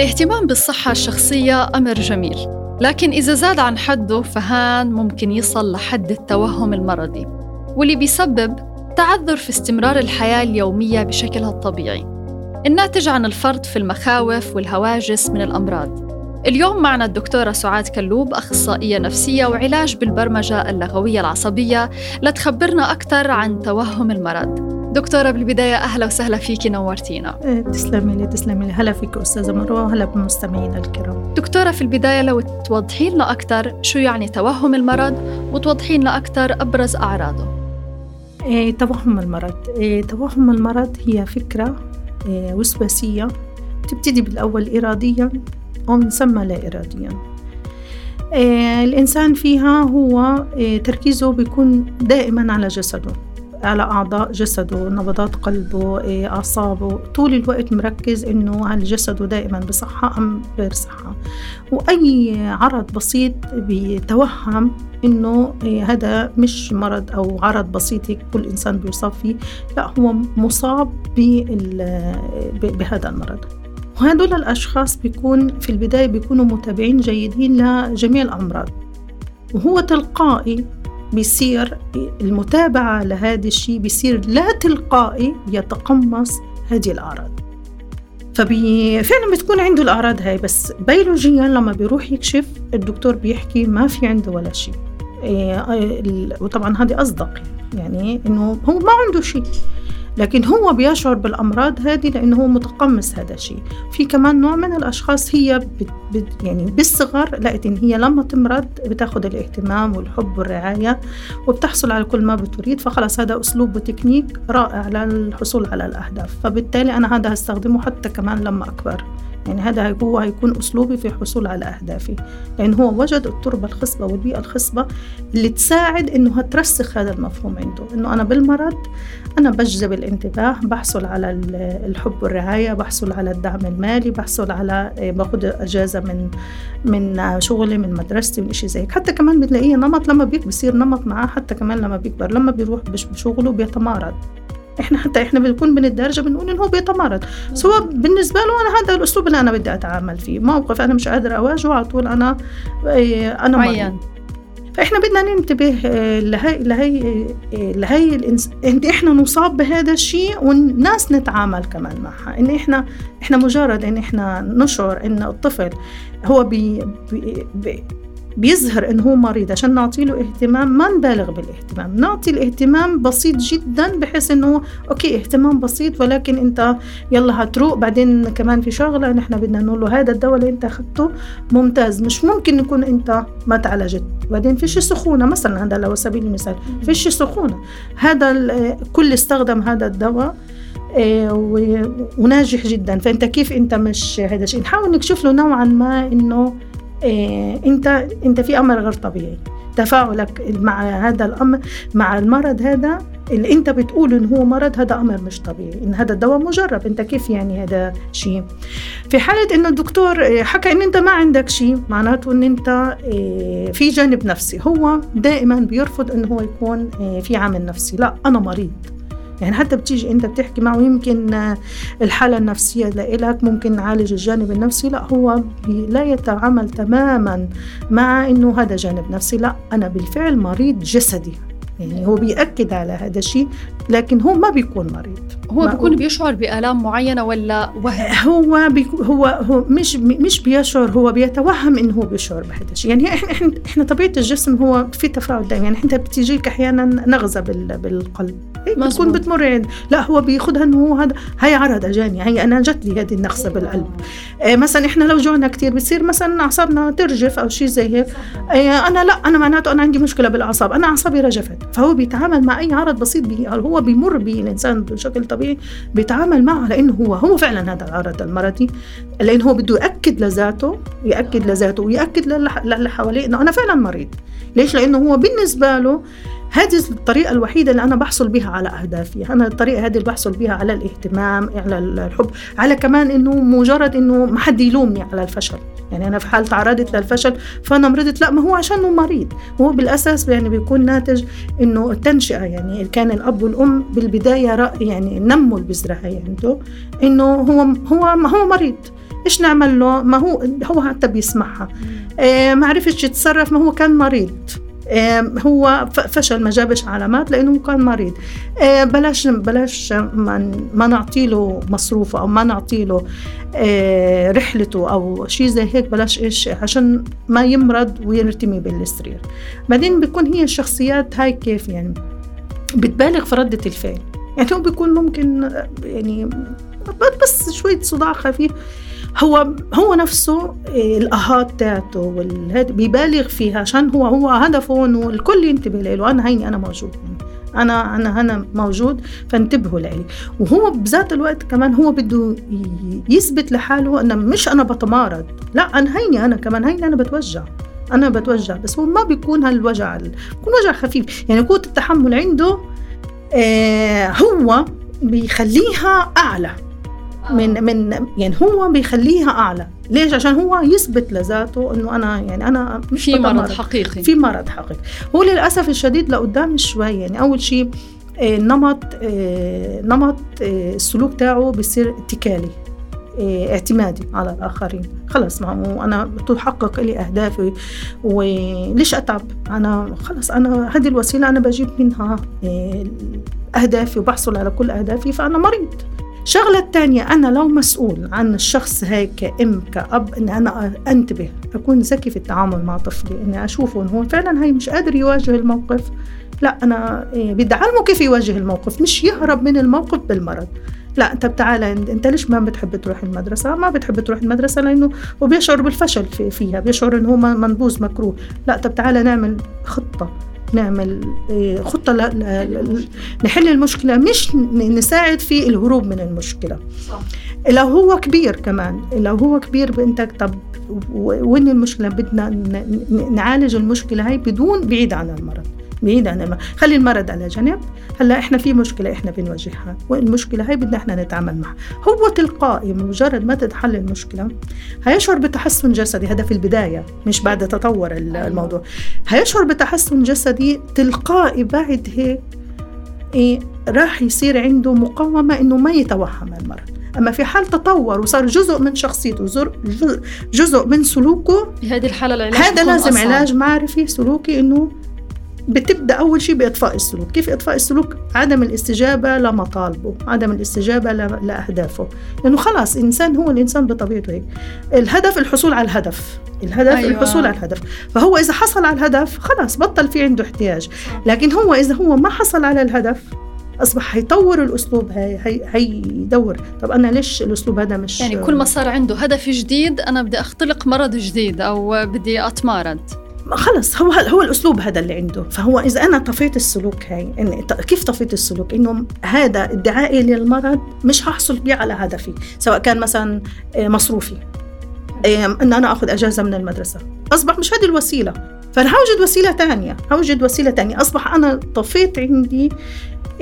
الاهتمام بالصحة الشخصية أمر جميل لكن إذا زاد عن حده فهان ممكن يصل لحد التوهم المرضي واللي بيسبب تعذر في استمرار الحياة اليومية بشكلها الطبيعي. الناتج عن الفرط في المخاوف والهواجس من الأمراض. اليوم معنا الدكتورة سعاد كلوب أخصائية نفسية وعلاج بالبرمجة اللغوية العصبية لتخبرنا أكثر عن توهم المرض. دكتورة بالبداية أهلا وسهلا فيكي نورتينا. إيه، تسلمي لي تسلمي لي. هلا فيك أستاذة مروة وهلا بمستمعينا الكرام. دكتورة في البداية لو توضحي لنا أكثر شو يعني توهم المرض وتوضحي لنا أكثر أبرز أعراضه. إيه توهم المرض. إيه توهم المرض هي فكرة إيه وسواسية تبتدي بالأول إراديا ومنسمى لا إراديا. إيه الإنسان فيها هو إيه تركيزه بيكون دائما على جسده. على أعضاء جسده نبضات قلبه إيه، أعصابه. طول الوقت مركز إنه هل جسده دائما بصحة أم غير صحة. وأي عرض بسيط بيتوهم إنه إيه، هذا مش مرض أو عرض بسيط كل إنسان بيصاب فيه لا هو مصاب بهذا المرض. وهدول الأشخاص بيكون في البداية بيكونوا متابعين جيدين لجميع الأمراض. وهو تلقائي بيصير المتابعة لهذا الشيء بيصير لا تلقائي يتقمص هذه الأعراض. فعلا بتكون عنده الأعراض هاي بس بيولوجيا لما بيروح يكشف الدكتور بيحكي ما في عنده ولا شيء. إيه وطبعا هذه أصدق يعني إنه هو ما عنده شيء. لكن هو بيشعر بالأمراض هذه لأنه هو متقمص هذا الشيء. في كمان نوع من الأشخاص هي بت بت يعني بالصغر لقيت إن هي لما تمرض بتأخذ الاهتمام والحب والرعاية وبتحصل على كل ما بتريد فخلص هذا أسلوب وتكنيك رائع للحصول على الأهداف. فبالتالي أنا هذا هستخدمه حتى كمان لما أكبر. يعني هذا هو هيكون أسلوبي في الحصول على أهدافي. لأن هو وجد التربة الخصبة والبيئة الخصبة اللي تساعد إنه ترسخ هذا المفهوم عنده. إنه أنا بالمرض أنا بجذب الانتباه بحصل على الحب والرعاية بحصل على الدعم المالي بحصل على آه، باخذ أجازة من من شغلي من مدرستي من شيء زي حتى كمان بتلاقيه نمط لما بيكبر بصير نمط معاه حتى كمان لما بيكبر. لما بيروح بشغله بيتمارض. إحنا حتى إحنا بنكون بندرجه بنقول إنه هو بيتمرد. سواء بالنسبة له أنا هذا الأسلوب اللي أنا بدي أتعامل فيه. موقف أنا مش قادرة أواجهه على طول أنا إيه، أنا مريض. فإحنا بدنا ننتبه آه، لهي لهي آه، لهي الإنس... إن إحنا نصاب بهذا الشيء والناس نتعامل كمان معها. إن إحنا إحنا مجرد إن إحنا نشعر إن الطفل هو بي, بي, بي بيظهر إنه هو مريض عشان نعطي له اهتمام ما نبالغ بالاهتمام. نعطي الاهتمام بسيط جدا بحيث إنه أوكي اهتمام بسيط ولكن أنت يلا هتروق. بعدين كمان في شغلة نحن بدنا نقول له هذا الدواء اللي أنت أخذته ممتاز. مش ممكن يكون أنت ما تعالجت. بعدين فيش سخونة مثلا هذا لو سبيل المثال. فيش سخونة. هذا كل استخدم هذا الدواء إيه، وناجح جدا. فأنت كيف أنت مش هذا الشيء؟ نحاول نكشف له نوعا ما إنه انت انت في أمر غير طبيعي. تفاعلك مع هذا الأمر مع المرض هذا اللي انت بتقول إن هو مرض هذا أمر مش طبيعي. إن هذا الدواء مجرب. انت كيف يعني هذا شيء؟ في حالة إنه الدكتور حكى إن أنت ما عندك شيء معناته إن أنت إيه، في جانب نفسي. هو دائما بيرفض انه هو يكون إيه، في عامل نفسي. لا أنا مريض. يعني حتى بتيجي انت بتحكي معه يمكن الحالة النفسية لإلك ممكن نعالج الجانب النفسي. لا هو لا يتعامل تماما مع إنه هذا جانب نفسي. لا أنا بالفعل مريض جسدي يعني هو بيأكد على هذا الشيء لكن هو ما بيكون مريض. هو بيكون بيشعر بآلام معينة ولا وهم؟ هو بيكو هو هو مش مش بيشعر هو بيتوهم إنه هو بيشعر بهذا الشيء. يعني إحنا إحنا إحنا طبيعة الجسم هو في تفاعل دائما يعني انت بتجيك أحيانا نغزة بالقلب. هيك بتكون بتمر. لا هو بياخذها إنه هو هذا هي عرض اجاني هي أنا جت لي هذه النغزة بالقلب. آه مثلا إحنا لو جوعنا كثير بتصير مثلا أعصابنا ترجف أو شيء زي هيك. آه أنا لا أنا معناته أنا عندي مشكلة بالأعصاب. أنا أعصابي رجفت. فهو بيتعامل مع أي عرض بسيط بي هو بيمر به الإنسان بشكل طبيعي. بيتعامل معه لأنه هو هو فعلا هذا العرض المرضي لأنه هو بده يأكد لذاته يأكد لذاته ويأكد للي حواليه إنه أنا فعلا مريض. ليش؟ لأنه هو بالنسبة له هذه الطريقة الوحيدة اللي أنا بحصل بها على أهدافي. أنا الطريقة هذه اللي بحصل بها على الاهتمام على الحب على كمان إنه مجرد إنه ما حد يلومني على الفشل. يعني أنا في حال تعرضت للفشل فأنا مرضت. لا ما هو عشانه مريض. هو بالأساس يعني بيكون ناتج إنه التنشئة يعني كان الأب والأم بالبداية يعني نموا البذرة هي عنده إنه هو هو هو مريض. إيش نعمل له؟ ما هو هو حتى بيسمعها. آه ما عرفش يتصرف ما هو كان مريض. هو فشل ما جابش علامات لأنه كان مريض. بلاش بلاش ما, نعطي له مصروفه أو ما نعطي له رحلته أو شيء زي هيك بلاش إيش عشان ما يمرض ويرتمي بالسرير. بعدين بيكون هي الشخصيات هاي كيف يعني؟ بتبالغ في ردة الفعل. يعني هو بيكون ممكن يعني بس شوية صداع خفيف. هو هو نفسه إيه، الأهات تاعته والهد بيبالغ فيها عشان هو هو هدفه إنه الكل ينتبه له أنا هيني أنا موجود أنا أنا أنا موجود فانتبهوا لي. وهو بذات الوقت كمان هو بده يثبت لحاله إنه مش أنا بتمارض لا أنا هيني أنا كمان هيني أنا بتوجع أنا بتوجع بس هو ما بيكون هالوجع بيكون وجع خفيف. يعني قوة التحمل عنده آه هو بيخليها أعلى. من من يعني هو بيخليها أعلى. ليش؟ عشان هو يثبت لذاته إنه أنا يعني أنا مش في مرض حقيقي. في مرض حقيقي. هو للأسف الشديد لقدام شوي يعني أول شيء آه، نمط آه، نمط آه، السلوك تاعه بيصير اتكالي اعتمادي على الآخرين. خلص ما هو أنا تحقق لي أهدافي وليش أتعب؟ أنا خلص أنا هذه الوسيلة أنا بجيب منها أهدافي وبحصل على كل أهدافي فأنا مريض. الشغلة الثانية أنا لو مسؤول عن الشخص هاي كأم كأب إني أنا أنتبه أكون ذكي في التعامل مع طفلي إني أشوفه إنه هو فعلا هاي مش قادر يواجه الموقف. لا أنا إيه، بدي أعلمه كيف يواجه الموقف مش يهرب من الموقف بالمرض. لا طب تعالى أنت ليش ما بتحب تروح المدرسة؟ ما بتحب تروح المدرسة لأنه وبيشعر بالفشل فيها بيشعر إنه هو منبوذ مكروه. لا طب تعالى نعمل خطة. نعمل آه، خطة نحل المشكلة مش نساعد في الهروب من المشكلة. صح. لو هو كبير كمان لو هو كبير بنتك طب وين المشكلة؟ بدنا نعالج المشكلة هاي بدون بعيد عن المرض. بعيد عن المرض خلي المرض على جنب هلأ إحنا في مشكلة إحنا بنواجهها والمشكلة هاي بدنا إحنا نتعامل معها هو تلقائي مجرد ما تتحل المشكلة هيشعر بتحسن جسدي هذا في البداية مش بعد تطور أيوة. الموضوع هيشعر بتحسن جسدي تلقائي بعد هيك إيه راح يصير عنده مقاومة إنه ما يتوهم المرض أما في حال تطور وصار جزء من شخصيته جزء من سلوكه بهذه الحالة العلاج هذا لازم أصعب. علاج معرفي سلوكي إنه بتبدأ أول شيء بإطفاء السلوك. كيف إطفاء السلوك؟ عدم الاستجابة لمطالبه عدم الاستجابة لأهدافه. لأنه خلاص الانسان هو الإنسان بطبيعته هيك. الهدف الحصول على الهدف. الهدف أيوة. الحصول على الهدف. فهو إذا حصل على الهدف خلاص بطل في عنده احتياج. لكن هو إذا هو ما حصل على الهدف أصبح هيطور الأسلوب هي هي هيدور. طب أنا ليش الأسلوب هذا مش يعني كل ما صار عنده هدف جديد أنا بدي أختلق مرض جديد أو بدي اتمارض خلص هو هو الأسلوب هذا اللي عنده. فهو إذا أنا طفيت السلوك هاي إن كيف طفيت السلوك؟ إنه هذا ادعائي للمرض مش هحصل بيه على هدفي سواء كان مثلا آه، مصروفي. إن أنا آخذ أجازة من المدرسة. أصبح مش هذه الوسيلة. فانا هوجد وسيلة ثانية هوجد وسيلة ثانية أصبح أنا طفيت عندي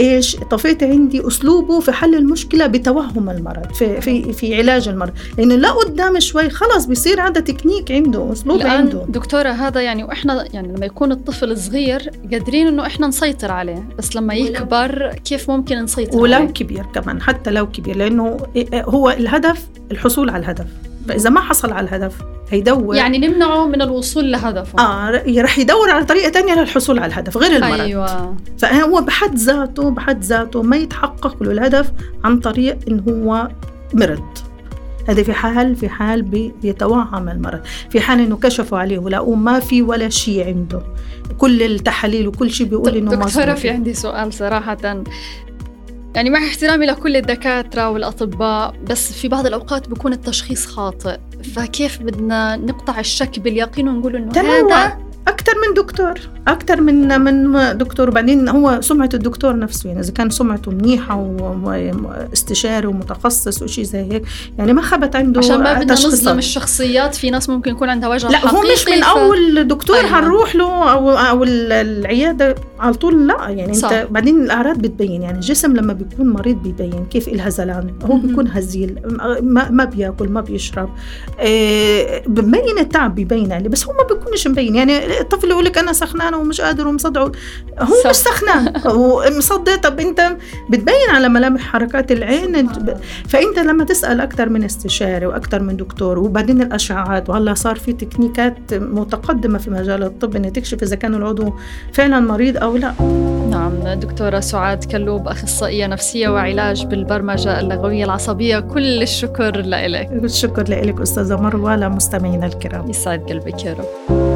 إيش؟ طفيت عندي أسلوبه في حل المشكلة بتوهم المرض في في في علاج المرض. لأنه لا قدام شوي خلص بيصير هذا تكنيك عنده أسلوب عنده. دكتورة هذا يعني وإحنا يعني لما يكون الطفل صغير قادرين إنه إحنا نسيطر عليه بس لما يكبر كيف ممكن نسيطر ولو عليه؟ ولو كبير كمان حتى لو كبير لأنه هو الهدف الحصول على الهدف. فاذا ما حصل على الهدف هيدور يعني نمنعه من الوصول لهدفه. آه رح يدور على طريقة تانية للحصول على الهدف غير المرض. أيوه. فهو بحد ذاته بحد ذاته ما يتحقق له الهدف عن طريق إن هو مرض. هذا في حال في حال بيتوهم المرض. في حال إنه كشفوا عليه ولقوا ما في ولا شيء عنده. كل التحاليل وكل شيء بيقول إنه ما دكتورة في عندي سؤال صراحة. يعني مع احترامي لكل الدكاترة والأطباء بس في بعض الأوقات بيكون التشخيص خاطئ فكيف بدنا نقطع الشك باليقين ونقول إنه هذا أكثر من دكتور أكثر من من دكتور وبعدين هو سمعة الدكتور نفسه يعني إذا كان سمعته منيحة واستشاري ومتخصص وشيء زي هيك يعني ما خبت عنده عشان ما بدنا نظلم الشخصيات في ناس ممكن يكون عندها وجع لا هو مش من. أول دكتور أيوة. حنروح له أو أو العيادة على طول لا يعني صح. انت بعدين الأعراض بتبين يعني الجسم لما بيكون مريض بيبين كيف الهزلان هو بيكون هزيل ما, ما بياكل ما بيشرب إيه ببين التعب بيبين عليه بس هو ما بيكونش مبين يعني الطفل يقول لك أنا سخنان ومش قادر ومصدع هو مش سخنان هو مصدع. طب أنت بتبين على ملامح حركات العين. فأنت لما تسأل أكثر من استشاري وأكثر من دكتور وبعدين الأشعاعات وهلا صار في تكنيكات متقدمة في مجال الطب إنها تكشف إذا كان العضو فعلا مريض أو لا. نعم دكتورة سعاد كلوب أخصائية نفسية وعلاج بالبرمجة اللغوية العصبية. كل الشكر لك الشكر لك أستاذة مروة لمستمعينا الكرام. يسعد قلبك يا رب.